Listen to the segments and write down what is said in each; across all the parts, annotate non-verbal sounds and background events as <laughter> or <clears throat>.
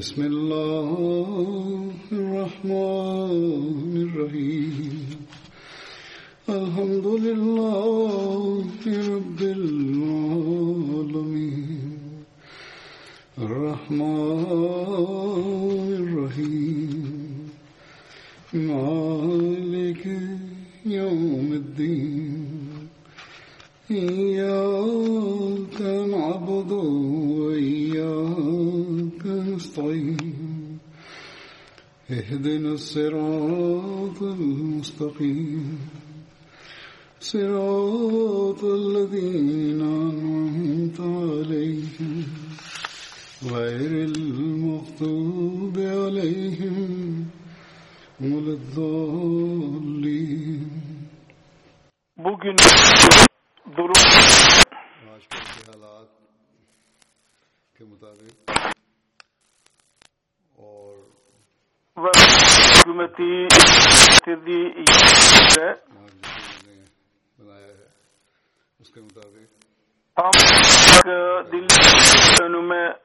بسم الله الصراط المستقيم. صراط الذين أنعمت عليهم. غير المغضوب عليهم ولا الضالين. Bugün durum ve hükümeti getirdiği yerde tam olarak dilleri önüme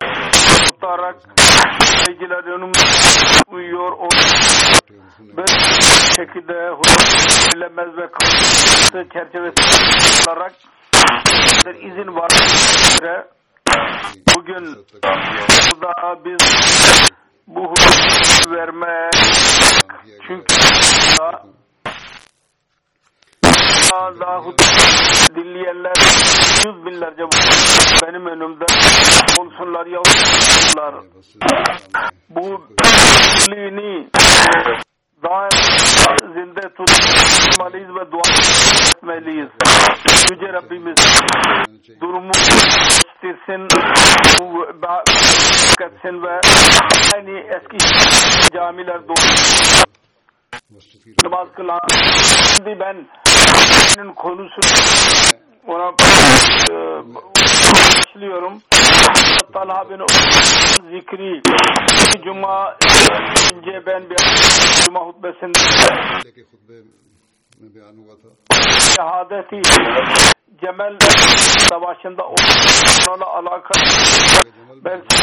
tutarak bilgiler önüme tutmuyor o bir şekilde bilemez ve çerçevesi olarak bir izin var. Bugün burada biz bu hükmü verme çünkü da daha dinleyenler yüz binlerce benim önümde olsunlar yavrular. Bu birliğini daima zinde tutmalıyız ve dua etmeliyiz. Yüce Rabbimiz durumu değiştirsin, etsin ve yani eski camiler doğru namaz kılan şimdi ben senin konusu ona e, başlıyorum. Talha bin zikri Cuma Önce ben bir Cuma hutbesinde şehadeti Cemel Savaşı'nda onunla alakalı belki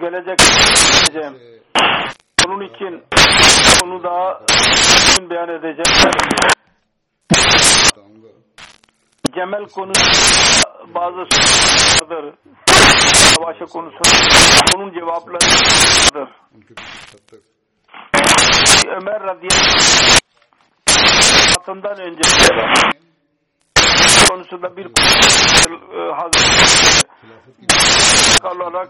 gelecek edeceğim. Bunun için onu daha gün beyan edeceğim. Cemel konusu bazı sorulardır savaşı konusunda onun cevaplarıdır. Ömer radıyallahu önce konusunda bir hazırlık olarak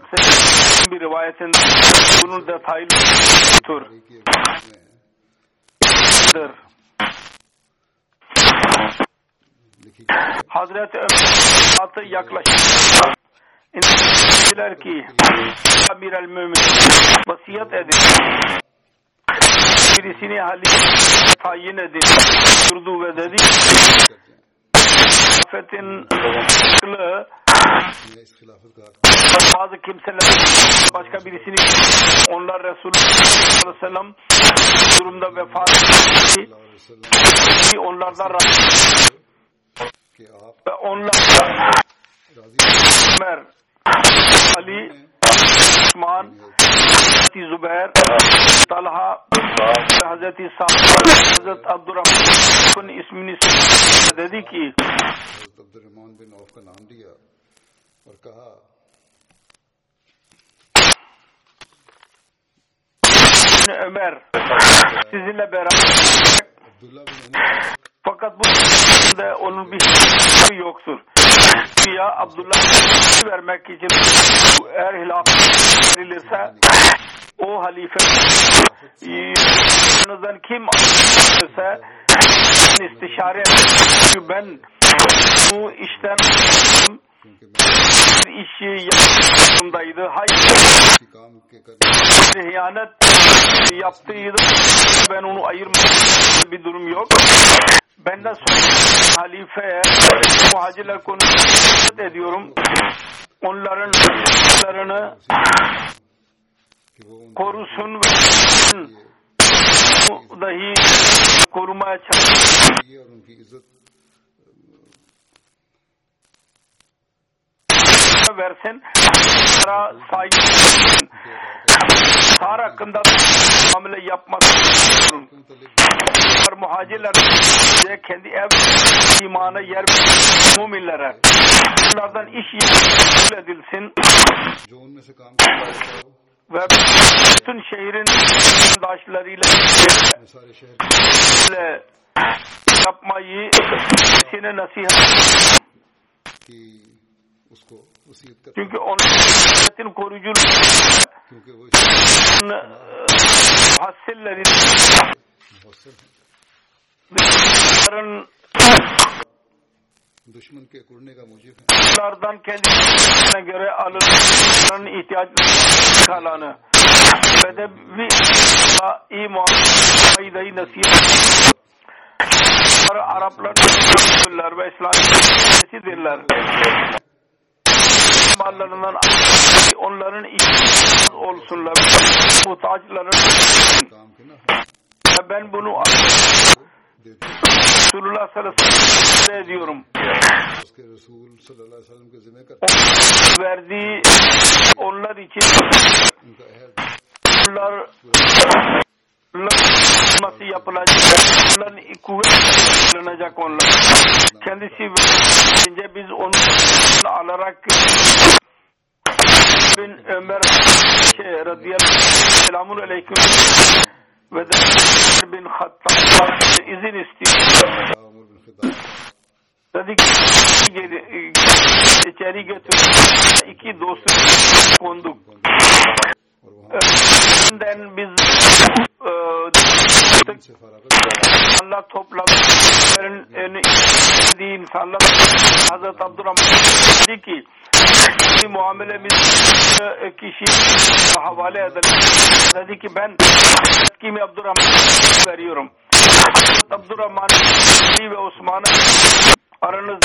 bir rivayetinde bunun detaylı tur. Hazreti Ömer'e yaklaşık dediler ki Amir el Mümin vasiyet edin. Birisini halife tayin edin. Durdu ve dedi hilafetin kılığı bazı kimseler başka birisini onlar Resulü Aleyhisselam durumda vefat etti. Onlardan ve onlar عمر علی عثمان حضرت زبیر طلحہ حضرت حضرت عبد الرحمن اسمنی مددی کی۔ حضرت عبد الرحمن بن عوف کا نام دیا اور کہا عمر سیزن عبداللہ بن عمر۔ فقط bu da onun. ya Abdullah vermek için eğer hilafet verilirse o halife yanınızdan kim ise istişare çünkü ben bu işten bir işi yaptığımdaydı. Hayır. Hiyanet yaptıydı. Ben onu ayırmadım. Bir durum yok benden sonra halifeye muhacirle konuşup ediyorum. Onların onlarını korusun ve dahi korumaya çalışsın. onlara versin. Onlara saygı versin. Sar hakkında hamle yapmasın. Muhacirler kendi ev imana yer mumillere. Onlardan iş yapılır edilsin. ve bütün şehrin daşlarıyla yapmayı sine nasihat çünkü onun sünnetin koruyuculuğunun muhassilleri e, düşmanların düşman ke kurne ka mucib lardan kendisine göre alırların ihtiyaçlarını kalanı. Bedevi imam faydayı nasihat Araplar ve İslam'ı dirler imarlarından onların işsiz olsunlar. Muhtaçların ve ben bunu Resulullah sallallahu aleyhi ve verdiği onlar için onlar savunması yapılacak. Onların kuvvet kullanacak onlar. Kendisi verince biz onu alarak bin Ömer şey, radıyallahu selamun aleyküm ve de bin Hattab izin istiyor. Dedi ki içeri götür. İki dostu konduk. Önden biz e, اللہ تھوپ لگا ہاں۔ حضرت عبد الرحمٰن جی کی معاملے میں کسی حوالے ندی کی بہن کی میں عبد الرحمان جی حضرت عبد الرحمان جی عثمان اور اللہ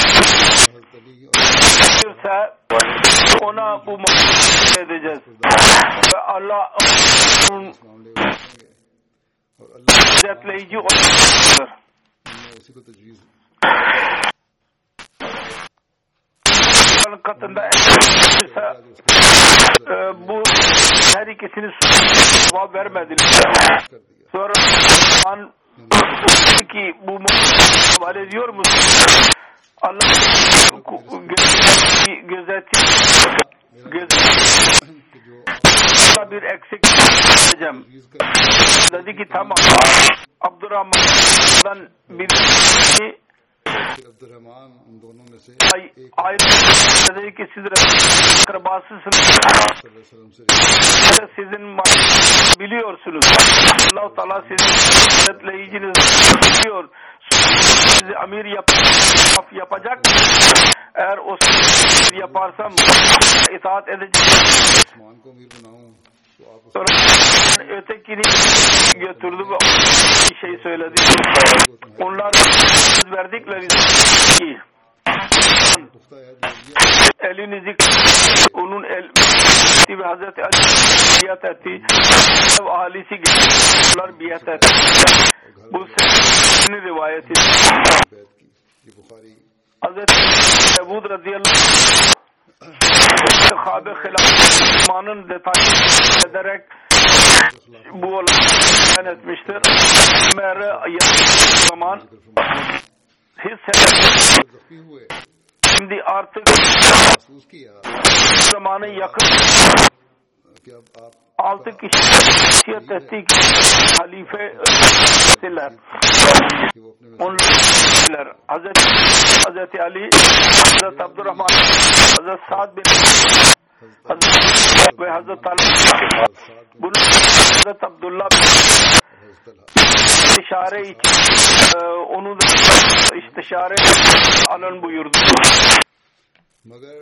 Gözetleyici olmalıdır. Allah'ın katında bu her ikisini cevap vermediler. Sonra an ki bu var ediyor musun? Allah gözetici gözetici bunda bir eksik edeceğim. Dedi ki tamam Abdurrahman'dan bir ayrı dedi ki siz akrabasısınız. Sizin biliyorsunuz. Allah-u Teala sizin denetleyiciniz biliyor. Sizi amir yap yapacak. Eğer o yaparsam itaat edecek. Sonra ötekini götürdü ve bir şey söyledi. Onlar verdikleri ki elinizi onun el ve Hazreti Ali biat etti. Ev ahalisi onlar biat etti. Bu senin rivayeti. Hazreti Ebu radıyallahu Kabe hilafının detayını ederek bu olayı etmiştir. Mere zaman his hoئے in the Arctic زمانے یکم آلت کی شخصیت تحقیق خلیف سلر۔ سلر۔ حضرت حضرت علی حضرت عبد الرحمان حضرت سعد بن حضرت حضرت عبداللہ istişare için e, onu da istişare alın buyurdu. Magar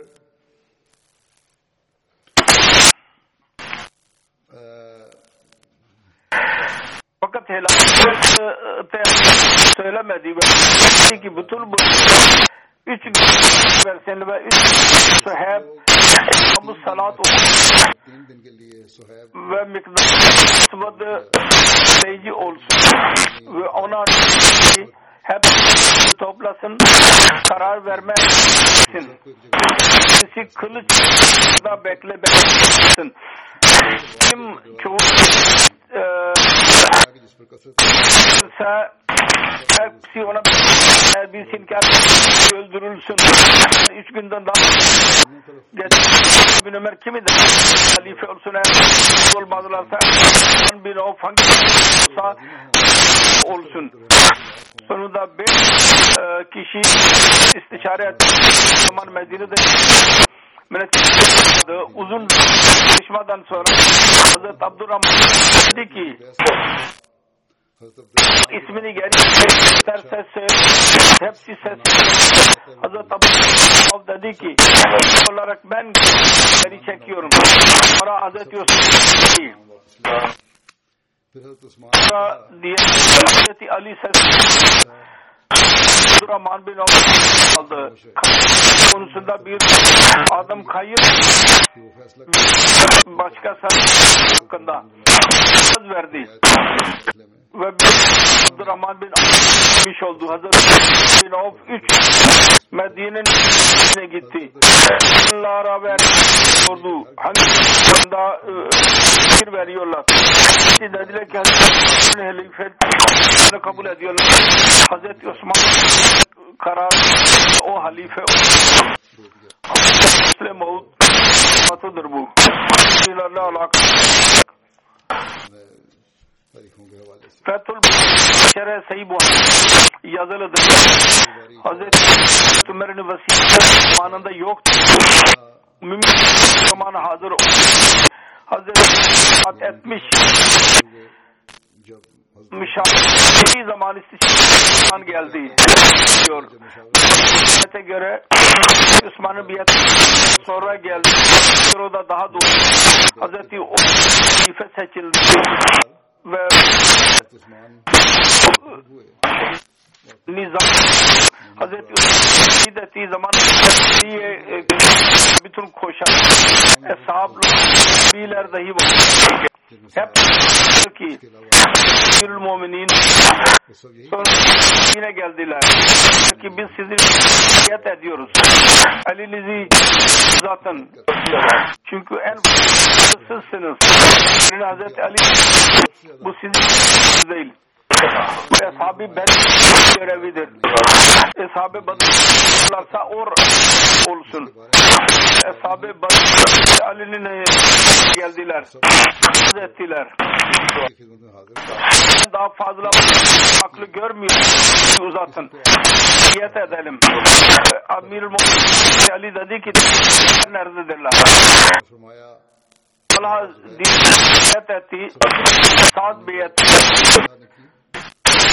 e, fakat helal e, e, söylemedi ve dedi ki bütün bu üç versen ve üç sahip İslam-ı Salat ve miktar seyirci olsun ve ona hep toplasın, karar vermesin. Birisi kılıç da bekle beklesin. Kim çoğu e, her hepsi ona bilsin ki öldürülsün. Üç günden daha geçen bin Ömer kimi de halife olsun eğer olmadılarsa on bin of hangi olsa olsun. Sonunda beş e, kişi istişare etti. Zaman Medine'de müneccimdi. Uzun konuşmadan sonra Hazreti Abdurrahman dedi ki ismini geri isterse söyle. Hepsi ses. Hazreti Abu dedi ki olarak ben geri çekiyorum. Para Hazreti Yusuf değil. Sonra diye Hazreti Ali ses Abdurrahman bin Avf aldı. Konusunda bir adam kayıp başka hakkında söz verdi. Ve Abdurrahman bin Avf'miş oldu. Hazreti bin Avf 3 Medine'nin gitti. Allah'a verdi. Sordu. Hani bunda e, fikir veriyorlar. İşte dediler ki Hazreti halifetini kabul ediyorlar. Hazreti Osman karar o halife Hazreti Müslim Mevud bu. Bunlarla alakalı Fethül Şer'e Seyyid yazılıdır. Hazreti Ömer'in vasiyeti zamanında yoktur. Mümin zamanı hazır Hazreti etmiş müşahit zaman istişan geldi diyor. Biyete göre Osman'ın biyet sonra geldi. O da daha doğru. Hazreti Ufe seçildi. Well, this morning. nizam Hazreti Ömer'in gidettiği zaman diye e, bütün koşan eshaplar biler dahi var. Hep ki Emirül Muminin sonra yine geldiler. Ki biz sizi niyet ediyoruz. Elinizi zaten çünkü en sizsiniz. Hazreti Ali bu sizin değil. Eshab-ı Bedir <laughs> görevidir. Eshab-ı Bedir'larsa or olsun. Eshab-ı Bedir Ali'nin geldiler. ettiler. Daha fazla haklı görmüyor. Uzatın. Niyet edelim. Amir Ali dedi ki nerededirler? Allah diyet etti. Saat biyet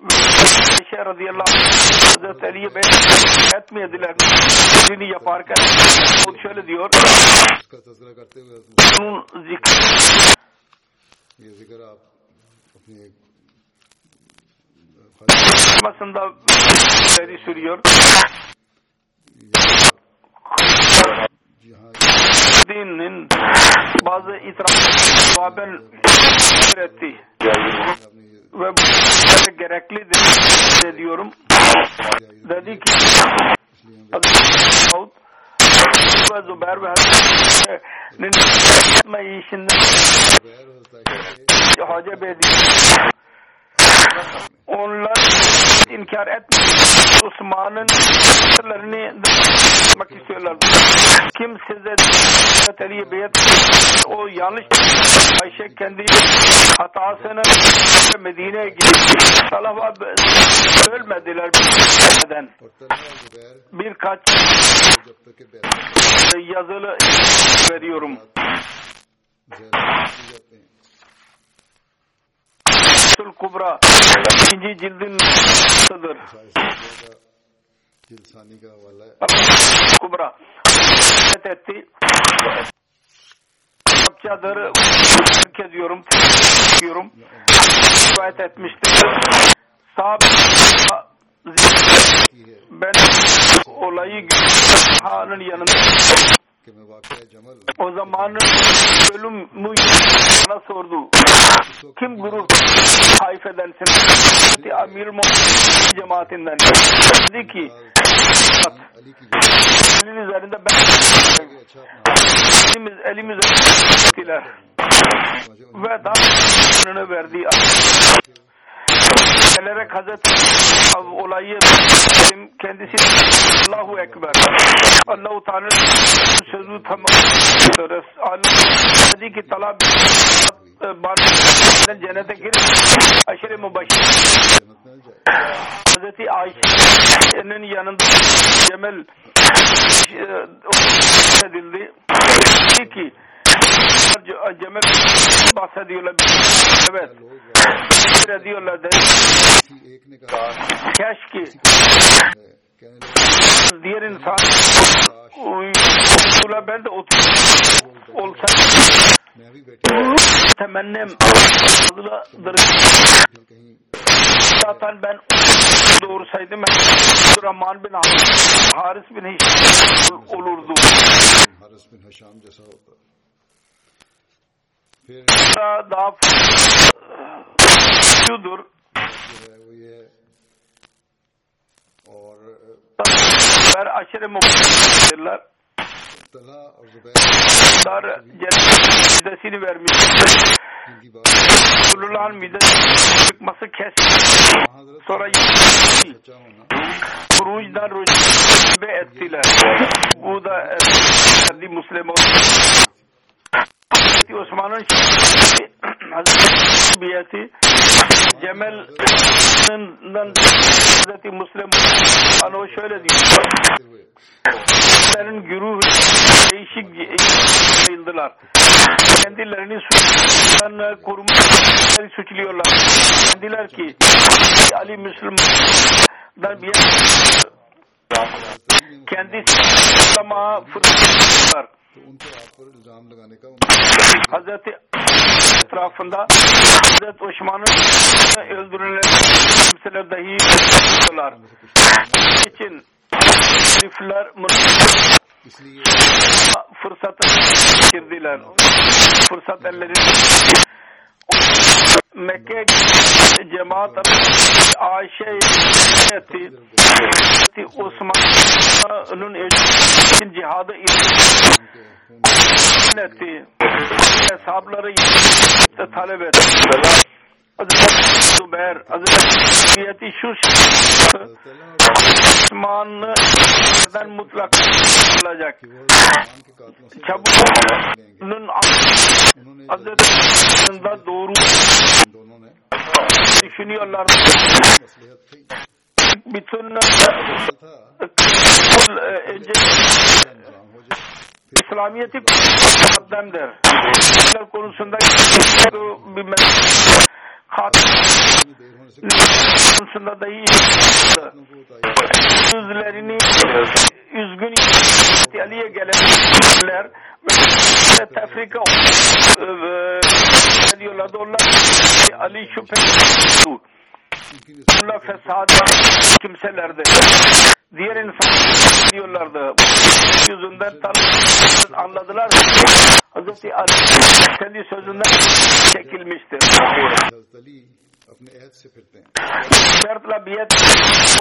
Ayşe radıyallahu anh Hazreti Ali'ye beyat etmediler. Yaparken o şöyle diyor. Bunun zikri masında beri sürüyor. Dinin bazı itiraf sahaben etti ve gerekli de diyorum. Dedi ki Davud ve Zübeyir ve Hazretlerinin etmeyişinden Hacı Bey diyor. Onlar şayet inkar etmez. Osman'ın sırlarını yapmak istiyorlar. Kim size Hazreti Ali'ye beyat o yanlış Ayşe kendi hatasını Medine'ye gidip salafa ölmediler neden? Birkaç yazılı veriyorum. Fetül Kubra ikinci cildin nasıldır? Kubra etti. Arapçadır. Ülke diyorum. Diyorum. Rivayet etmiştir. Sahabe ben olayı Han'ın yanında o zamanın bölümü bana sordu. Kim grup Hayfe'densin? Amir Muhammed cemaatinden. Dedi ki elin üzerinde ben elimiz, elimiz üzerinde ve daha verdi gazetelere gazete olayı benim kendisi Allahu Ekber. Allahu Teala sözü tamam dedi ki talab bardan cennete gir aşırı mübaşir. Hazreti Ayşe'nin yanında Cemel edildi dedi ki insanlar cömert <laughs> bahsediyorlar. Evet. ediyorlar dedi. Keşke diğer insan uyuşula ben de olsa temennim fazladır. Zaten ben doğru saydım. Rahman bin Haris bin Hişam olurdu. Haris bin Hişam cesa daha, daha şudur. Ver aşırı muhtemelen Dar müjdesini vermiş. Resulullah'ın müjdesini çıkması kesildi. Sonra Kurunç'dan rücbe ettiler. Bu da Erdi Müslüman Hazreti Osman'ın <clears throat> Hazreti Biyeti Cemal'den Hazreti Müslim Ano şöyle diyor. Senin güruh değişik yayıldılar. Kendilerini suçlayan kurumları suçluyorlar. Kendiler ki Ali Müslüman'dan bir kendisi Müslüman'a fırsat Hazreti etrafında Hazreti Osman'ın öldürülenler dahi öldürüyorlar. için Şerifler fırsatı girdiler. Fırsat elleri Mekke cemaat Ayşe etti. Osman'ın eşinin cihadı etti. Hesapları talep etti. Hazreti Zübeyir, Hazreti şu Osman'dan mutlak olacak. Çabuk'un Hazreti doğru düşünüyorlar bütün e, İslamiyeti mukaddemdir. İslamiyetler konusunda bir konusunda dahi yüzlerini üzgün Ali'ye gelenler tefrika e, ediyorlardı. Onlar Ali şüphe Bununla fesada kimselerdi. Diğer insanlar diyorlardı. Yüzünden tanıdılar, anladılar. Hazreti Ali kendi sözünden çekilmiştir. Şartla biyet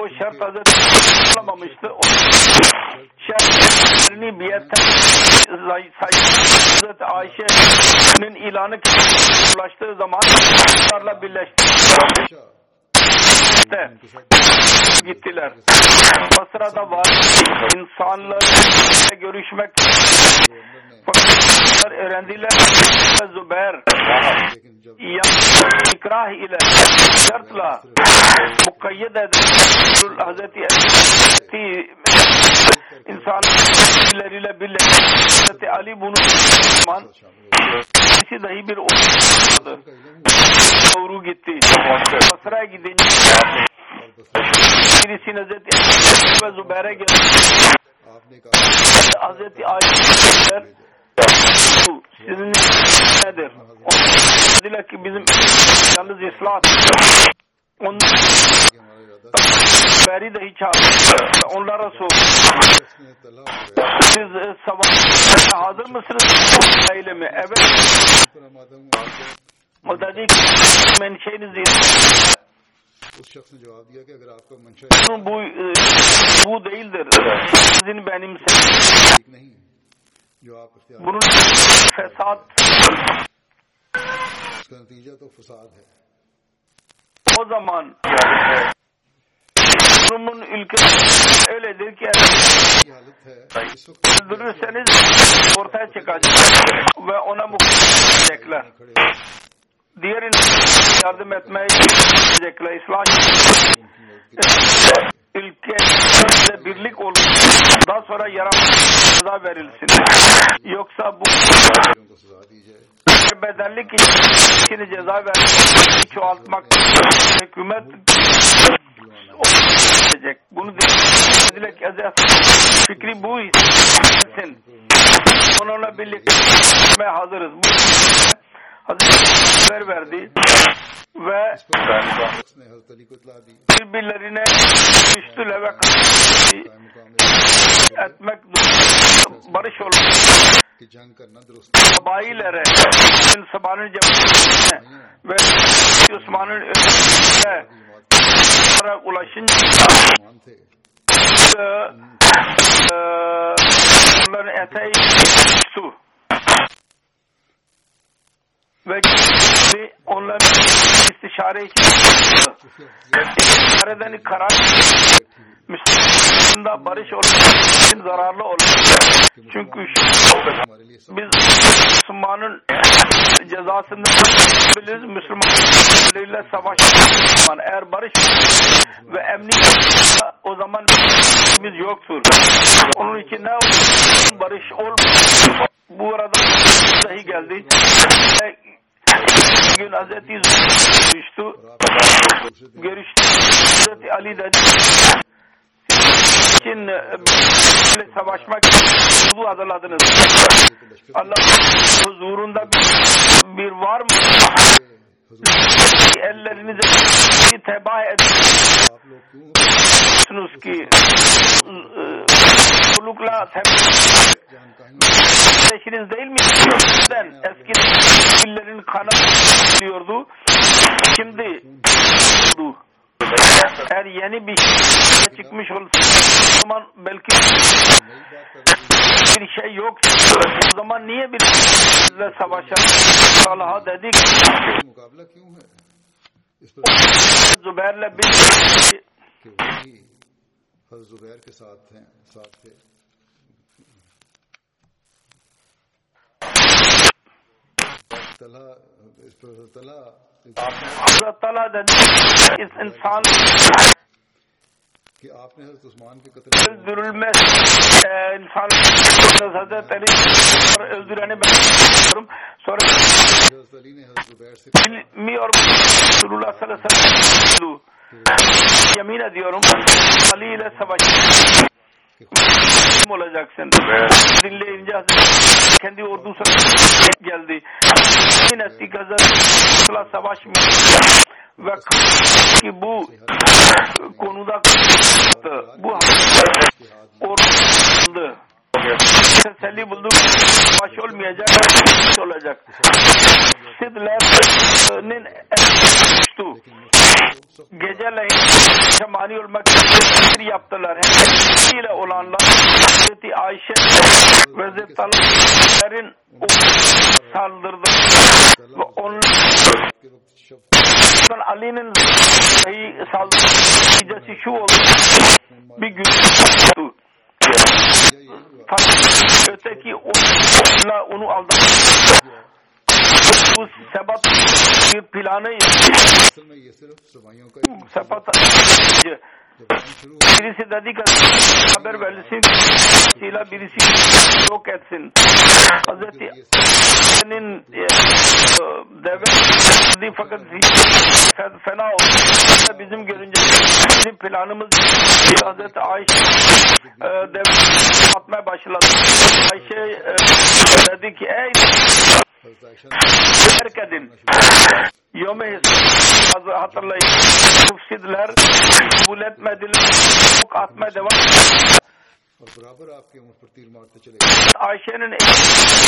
o şart Hazreti alamamıştı. O şartlarını biyetten Hazreti Ayşe'nin ilanı ulaştığı zaman şartla birleşti. İşte gittiler. O sırada var insanlarla görüşmek fakat öğrendiler ve Zübeyir ikrah ile şartla mukayyed edilir. Hazreti insanlarıyla birlikte Hazreti Ali bunu zaman kendisi dahi bir olmadı. Kavru gitti. Basra'ya gidince birisi Hazreti ve Zübeyir'e geldi. Hazreti Ayşe'ye sizin nedir? Dediler ki bizim yalnız ıslah Ondan कि हमारा इरादा beri de hiç çağırdı. Onlara sor. इसने तला हो गया Siz e, savaşa hazır mısınız? Öyle mi? Evet. पर मादम आपको O dedi ki menşeiniz उस शख्स ने जवाब दिया कि अगर आपका मंशा bu, e, bu değildir. Sizin benim ठीक नहीं जो आप इख्तियार bunun fesat उसका नतीजा तो फसाद है o zaman toplumun ülkesi öyledir ki öldürürseniz ortaya çıkacak ve ona muhteşemler. Diğer yardım etmeyi diyecekler. İslam ülke birlik olur. Daha sonra yaramaz verilsin. Yoksa bu ve bedelli ceza verdiğini çoğaltmak hükümet olacak. Bunu dile kez fikri bu isin. Onunla birlikte hazırız. Bu Hazreti haber verdi ve birbirlerine düştüler ve etmek durumunda بارش ہو جنگ کرنا درست قبائی لے رہے ہیں۔ سبان جب عثمان الاشن ایسا ہی ve onların istişare için istişareden karar Müslümanlarında barış olması zararlı olur. Çünkü biz Müslümanın cezasını biliriz. Müslümanlarıyla savaş zaman eğer barış ve emniyet o zaman biz yoktur. Onun için ne olur? Barış olmaz bu arada dahi geldi. gün Hazreti görüştü. Görüştü. Hazreti Ali dedi için böyle e, savaşmak bu hazırladınız. Allah huzurunda bir, bir var mı? ellerinize tebaa ediyorsunuz ki ıı, kulukla kardeşiniz değil mi? Eski illerin kanı diyordu. Şimdi oldu eğer yeni bir şey çıkmış olsa zaman belki مقابلہ کیوں ہے؟ اس انسان کہ آپ نے حضرت عثمان کے قتل میں انسان حضرت علی اور حضرت علی نے حضرت زبیر سے می اور رسول اللہ صلی اللہ علیہ وسلم یمین دی اور علی علیہ السلام مولا جاکسن دل انجاز۔ Savaş kendi ordusuna geldi. Yemin etti Hazreti savaşmıyor. Ve ki bu konuda bu ordu teselli bulduk. Baş olmayacak, baş olacak. Sidler'in düştü. Geceleyin mani olmak için yaptılar. Hem ile olanlar Hazreti Ayşe ve Hazreti Talha'ların saldırdı. Ve onlar Ali'nin dahi saldırıcısı şu oldu. Bir gün oldu. Fakat öteki onunla onu aldattı bu sebat planı sebat birisi dedi ki haber verilsin sila birisi yok etsin. Hazreti senin e, devlet fakat fena oldu. Bizim görünce bizim planımız Hazreti Ayşe e, devlet atmaya başladı. Ayşe e, dedi ki ey her kadın yom hatırlayın. Kufsidiler, kabul etmediler, çok atma devam Ayşe'nin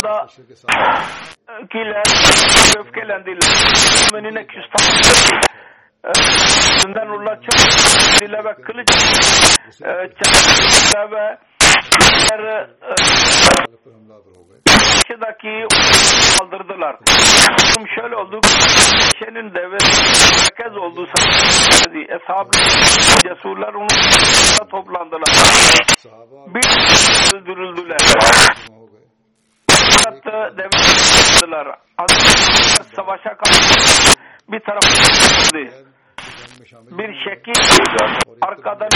da kiler öfkelendiler. Müminine küstah Sünden Ulla çok dile ve kılıç e, çarptı ve karşıdaki <laughs> kaldırdılar. Durum şöyle oldu. Şenin devleti merkez oldu. Eshab cesurlar onu <laughs> toplandılar. Bir öldürüldüler. Fakat devletler savaşa kalktı. Bir tarafı bir şekil arkadan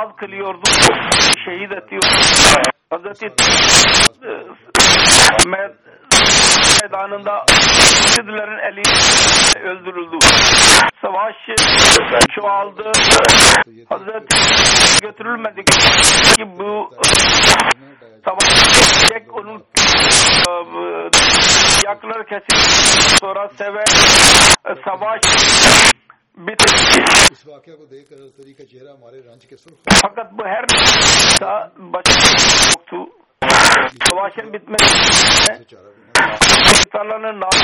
Av kılıyordu, şehit atıyordu. Hazreti meydanında Sidlerin eli öldürüldü. Savaş çoğaldı. Hazreti götürülmedi ki bu savaş tek onun e, yaklar kesildi. Sonra sever e, savaş اس واقعہ کو دیکھ کر تری کا چہرہ ہمارے رنج کے سرخ فقط بہر تھا بچوں تواشن بیت میں اچھا، تعالیٰ نے نام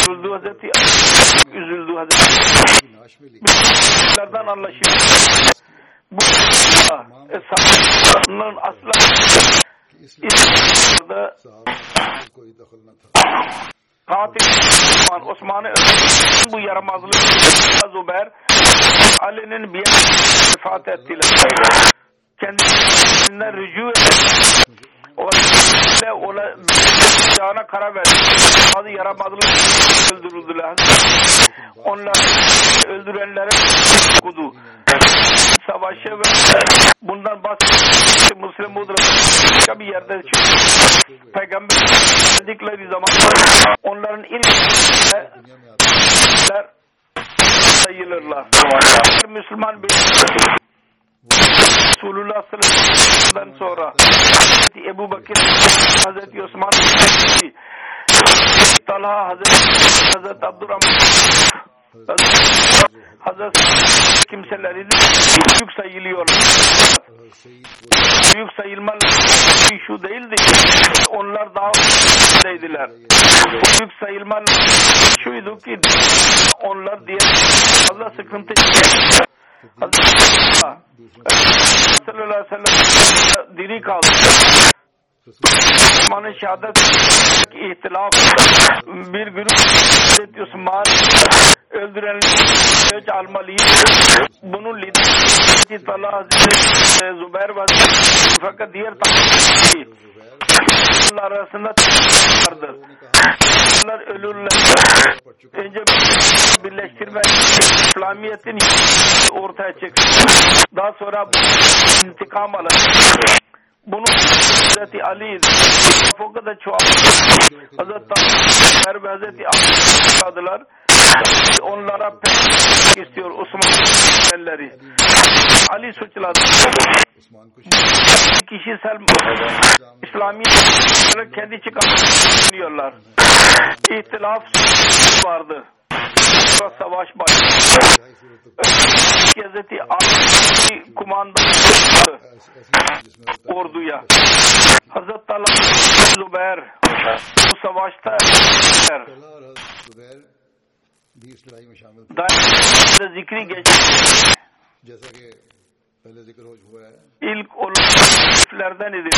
زلدو حضرت زلدو حضرت دردان اللہ شیف اصلا اس کوئی دخل نہ تھا۔ katil Osman, Osman'ı bu yaramazlığı Zubair Ali'nin bir vefat ettiler. Kendisinden rücu ile ona cana karar verdi. Bazı yaramazlığı öldürüldüler. Onlar öldürenlere okudu savaşa ve bundan bahsetti Müslim Mudra başka bir yerde çıkıyor. Peygamber dedikleri zaman onların ilk sayılırlar. Müslüman bir Resulullah sallallahu sonra Hazreti Ebu Bakir, Hazreti Osman, Hazreti Talha, Hazreti, Hazreti Abdurrahman, Hazreti kimselerin büyük sayılıyorlar. Büyük sayılmalar şu değildi. Onlar daha büyükteydiler. Büyük sayılmalar şuydu ki onlar diye Allah sıkıntı çekiyor. Hazreti Sallallahu aleyhi ve sellem diri kaldı. Osman'ın şehadet ihtilaf bir grup Hazreti Osman öldürenler ölç almalıyız. Bunun lideri Talha Hazreti Zübeyir ve fakat diğer onlar arasında vardır. Onlar ölürler. Önce birleştirme İslamiyet'in ortaya çıksın. Daha sonra intikam alır bunu Hazreti Ali o kadar çoğaltı Hazreti Ali ve Hazreti Ali onlara pek istiyor Osman elleri. Ali suçladı. Kişisel İslami kendi çıkartıyorlar. İhtilaf vardı sonra savaş başladı. Hazreti Ali kumandan orduya. Hazreti Ali Zübeyir bu savaşta Dair zikri geçti. İlk olan idi.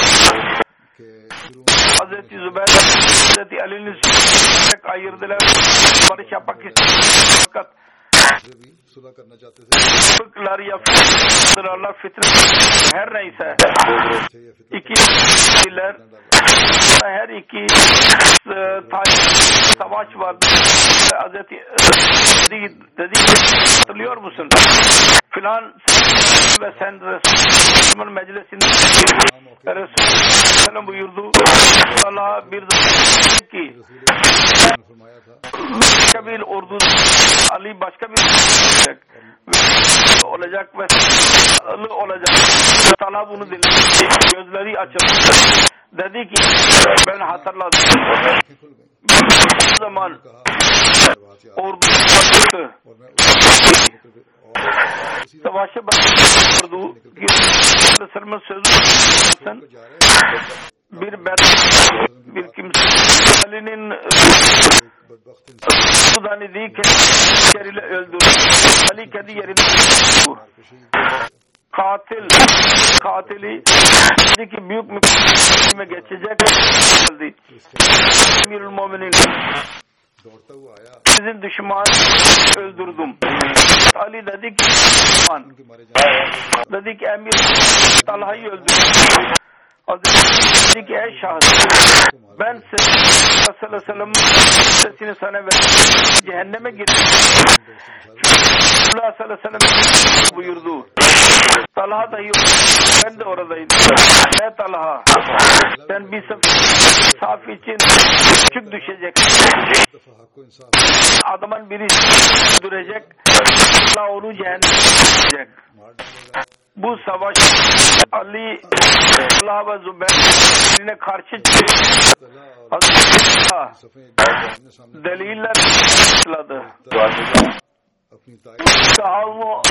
Hazreti Zübeyir Hazreti Ali'nin ayırdılar. Barış yapmak istediler. Fakat fıklar ya fıkrarlar fitri her neyse. İki her iki e, savaş vardı Mesela Hazreti dedi, dedi hatırlıyor musun? Filan ve sen Resul'ün meclisinde Resul'ün buyurdu Allah'a bir zaman ki başka bir ordu Ali başka bir olacak olacak ve olacak. Allah bunu dinledi. Gözleri açıldı dedi ki ben hatırladım. o zaman ordu savaşı savaşı ordu sırma sözü bir bir kimse. Ali'nin zannediği kendi yeriyle öldü. Ali kendi yerinde katil katili dedi ki büyük mükaddime geçecek geldi. Emirül Müminin sizin düşman öldürdüm. Ali dedi ki düşman. Dedi ki Emir Talha'yı öldürdüm. Dedi ki ey şahıs ben sallallahu aleyhi sesini sana verdim. Cehenneme girdim. Allah sallallahu aleyhi ve sellem buyurdu. Talha da yok. Ben de oradaydım. Ey Talha sen bir saf için küçük düşecek. Adamın biri öldürecek. Allah onu cehennem Bu savaş Ali Allah ve Zübeyir'ine karşı deliller başladı. Tahavvu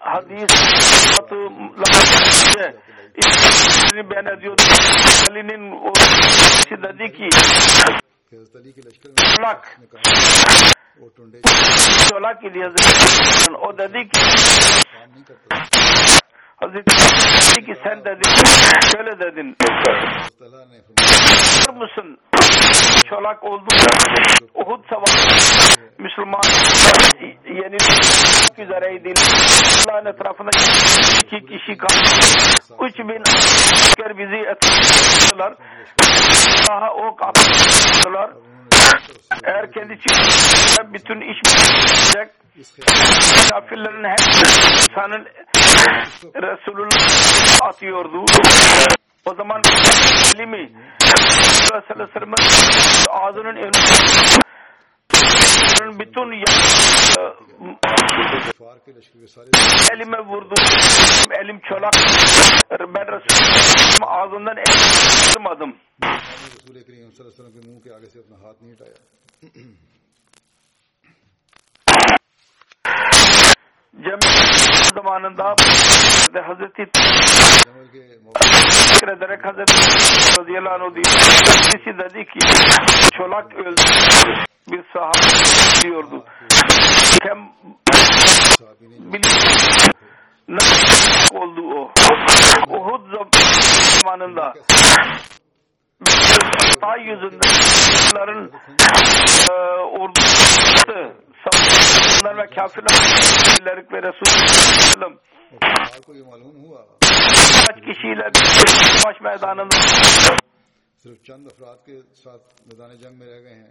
حدیث بین کی۔ چولا کے لیے سوال۔ Müslüman yenilmek üzereydi. Allah'ın etrafında iki kişi kaldı. Üç bin asker bizi etrafladılar. Daha ok attılar. Eğer kendi çıkarsa bütün iş bitecek. Kafirlerin hepsi insanın Resulullah atıyordu. O zaman elimi Resulullah ağzının önünde Onların bütün elime vurdu. Elim çolak. Ben Resul'ün ağzından elimi tutmadım. Resul-i sallallahu aleyhi ve sellem ke muh ke aage se zamanında Hazreti zikrederek Hazreti radıyallahu anh diyor. Birisi dedi ki çolak öldü bir sahabe diyordu. Kem nasıl oldu o? Uhud zamanında Resul ve kafirler ve Resul Kaç kişiyle شیلر میدان صرف چند افراد کے ساتھ میدان جنگ میں رہ گئے ہیں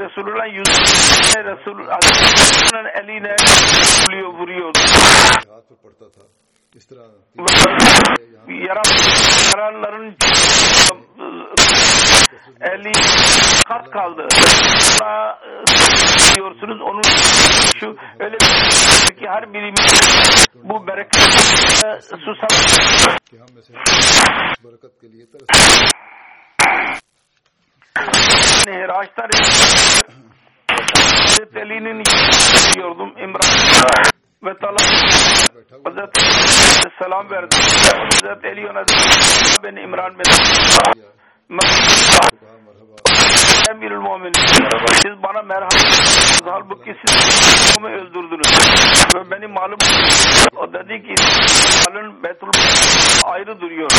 Resulullah yüzüne Resul Aleyhisselam'ın eline vuruyor vuruyordu. Yaralanların eli kat kaldı. Daha diyorsunuz onun şu öyle bir şey ki her biri bu bereket susam. نے راستہ علی نے اردو عمران و تعالی حضرت السلام و حضرت علی بن عمران بن Emirül Mu'min. Siz bana merhamet ettiniz. Halbuki siz onu öldürdünüz. Ve beni malum o dedi ki malın Betul ayrı duruyor.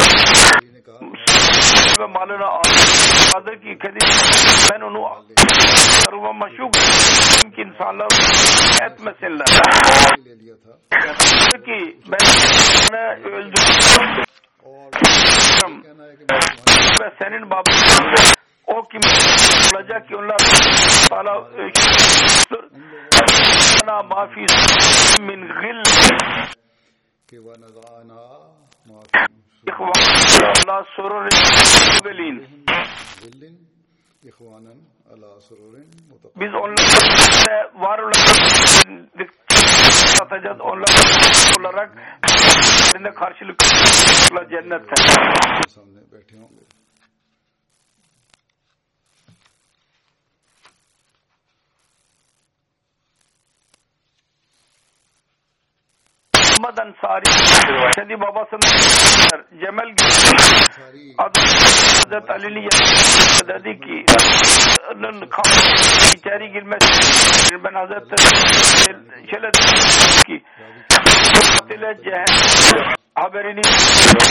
Ve malına aldı ki kedi ben onu sarıma maşuk ki insanlar etmesinler. ki ben onu öldürdüm. Ve senin babanın o kim olacak ki onlar Teala Ana mafi min gil Allah surur gelin. Biz onlara var satacağız. Onlar olarak karşılık cennet. Muhammeden Sari kendi babasını Cemel adı Hazreti Ali'nin dedi ki içeri girmesi ben Hazreti şöyle ki katile cehennem haberini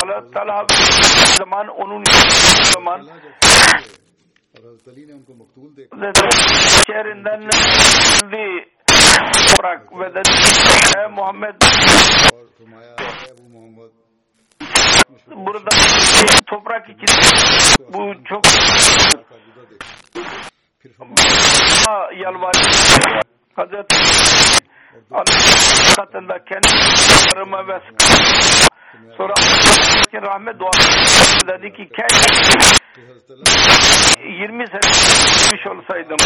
Allah Teala zaman onun zaman şehrinden خوراک مدد ہے محمد اور فرمایا ہے وہ burada toprak için bu çok yalvar Hazreti katında kendi karıma ve sonra Allah'ın rahmet duası dedi ki keşke 20 sene olsaydım.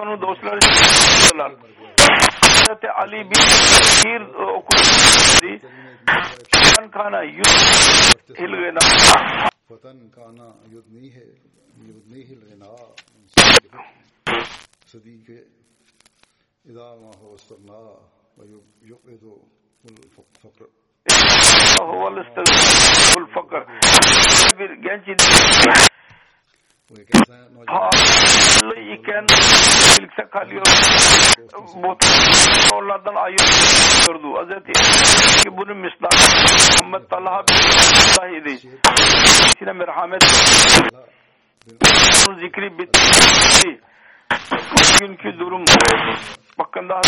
Onu dostları حضرت علی بن فتن کھانا ہل گنا فتن کھانا یدنی ہے یدنی ہل گنا صدیق اذا ما هو استغنا ويقعد الفقر۔ هو الاستغنا الفقر Pahalı iken birlikte kalıyor. Bu onlardan ayırıyordu. Hazreti ki bunun misdağı Muhammed Talha bin Sahidi. İçine merhamet onun zikri bitti. Bugünkü durum bakın daha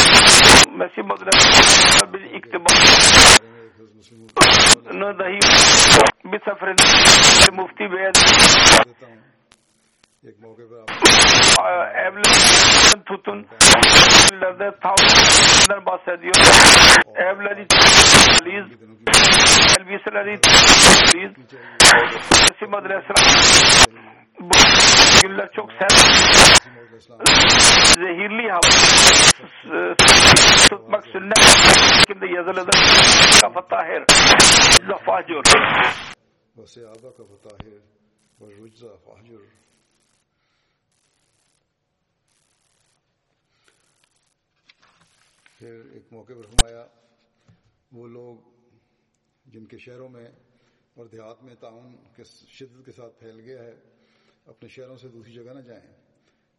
Mesih Madalya bir iktibar dahi bir seferinde mufti beyan evlerden tutun evlerde tavsiyelerden bahsediyor. Evleri tutmalıyız. Elbiseleri tutmalıyız. Sesi madresler bu günler çok sert zehirli hava tutmak sünnet kimde yazılıdır kafa tahir zafa diyor. Ve seyaba kafa tahir ve rujza fahir پھر ایک موقع پر فرمایا، وہ لوگ جن کے شہروں میں اور دیہات میں تعاون کے شدت کے ساتھ پھیل گیا ہے، اپنے شہروں سے دوسری جگہ نہ جائیں،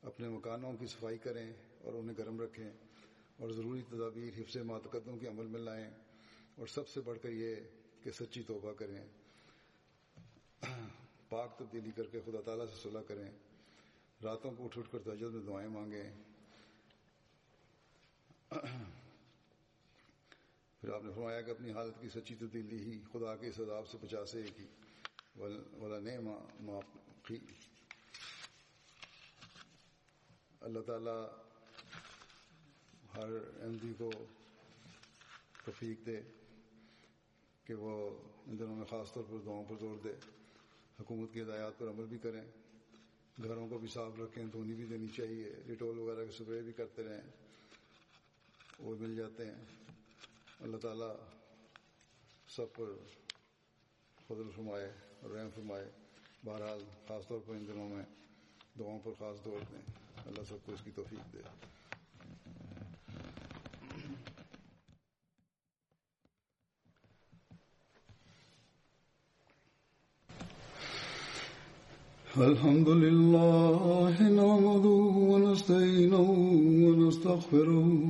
اپنے مکانوں کی صفائی کریں اور انہیں گرم رکھیں اور ضروری تدابیر، حفظ ماتقدوں کے عمل میں لائیں اور سب سے بڑھ کر یہ کہ سچی توبہ کریں، پاک تبدیلی کر کے خدا تعالیٰ سے صلاح کریں، راتوں کو اٹھ اٹھ کر تجد میں دعائیں مانگیں پھر آپ نے فرمایا کہ اپنی حالت کی سچی تبدیلی ہی خدا کے اس عذاب سے بچا سے کی والا نے معافی اللہ تعالیٰ ہر احمدی کو توفیق دے کہ وہ ان دنوں میں خاص طور پر دعاؤں پر زور دے۔ حکومت کی ہدایات پر عمل بھی کریں۔ گھروں کو بھی صاف رکھیں، دھونی بھی دینی چاہیے۔ ڈیٹول وغیرہ کی سپرے بھی کرتے رہیں۔ وہ مل جاتے ہیں۔ اللہ تعالیٰ سب پر فضل فرمائے اور رحم فرمائے۔ بہرحال خاص طور پر ان دنوں میں دعاؤں پر خاص طور دیں اللہ سب کو اس کی توفیق دے۔ الحمد للہ نعمده ونستعينه ونستغفره